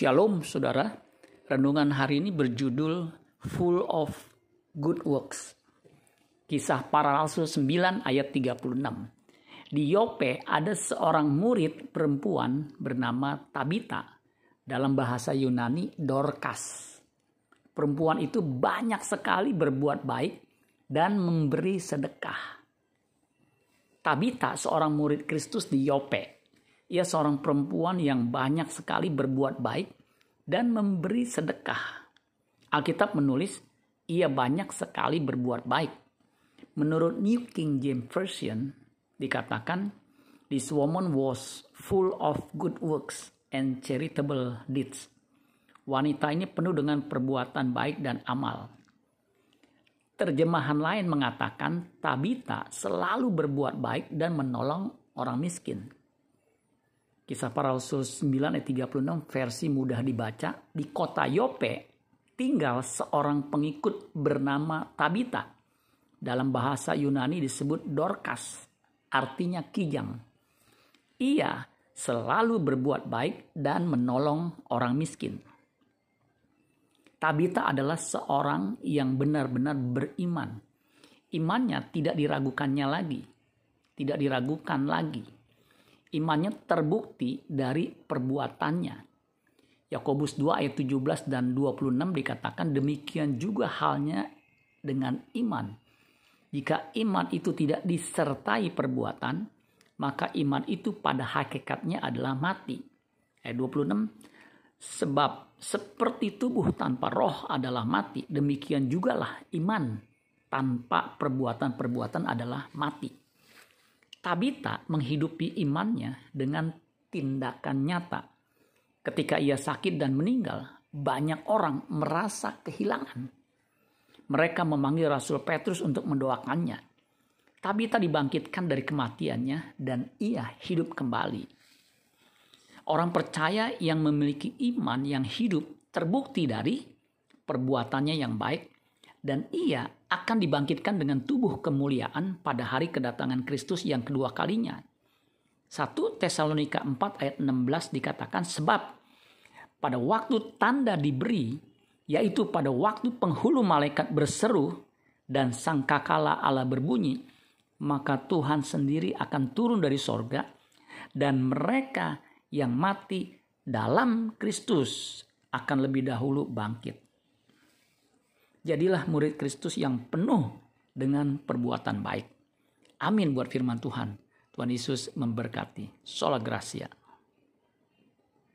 Shalom saudara, renungan hari ini berjudul Full of Good Works. Kisah para Rasul 9 ayat 36. Di Yope ada seorang murid perempuan bernama Tabita. Dalam bahasa Yunani Dorcas. Perempuan itu banyak sekali berbuat baik dan memberi sedekah. Tabita seorang murid Kristus di Yope ia seorang perempuan yang banyak sekali berbuat baik dan memberi sedekah. Alkitab menulis, ia banyak sekali berbuat baik. Menurut New King James Version, dikatakan, This woman was full of good works and charitable deeds. Wanita ini penuh dengan perbuatan baik dan amal. Terjemahan lain mengatakan Tabita selalu berbuat baik dan menolong orang miskin. Kisah para Rasul 9 ayat 36 versi mudah dibaca. Di kota Yope tinggal seorang pengikut bernama Tabita. Dalam bahasa Yunani disebut Dorcas. Artinya kijang. Ia selalu berbuat baik dan menolong orang miskin. Tabita adalah seorang yang benar-benar beriman. Imannya tidak diragukannya lagi. Tidak diragukan lagi imannya terbukti dari perbuatannya. Yakobus 2 ayat 17 dan 26 dikatakan demikian juga halnya dengan iman. Jika iman itu tidak disertai perbuatan, maka iman itu pada hakikatnya adalah mati. Ayat 26, sebab seperti tubuh tanpa roh adalah mati, demikian jugalah iman tanpa perbuatan-perbuatan adalah mati. Tabita menghidupi imannya dengan tindakan nyata. Ketika ia sakit dan meninggal, banyak orang merasa kehilangan. Mereka memanggil Rasul Petrus untuk mendoakannya. Tabita dibangkitkan dari kematiannya dan ia hidup kembali. Orang percaya yang memiliki iman yang hidup terbukti dari perbuatannya yang baik dan ia akan dibangkitkan dengan tubuh kemuliaan pada hari kedatangan Kristus yang kedua kalinya. 1 Tesalonika 4 ayat 16 dikatakan sebab pada waktu tanda diberi yaitu pada waktu penghulu malaikat berseru dan sangkakala Allah berbunyi maka Tuhan sendiri akan turun dari sorga dan mereka yang mati dalam Kristus akan lebih dahulu bangkit. Jadilah murid Kristus yang penuh dengan perbuatan baik. Amin buat firman Tuhan. Tuhan Yesus memberkati. Sola Gracia.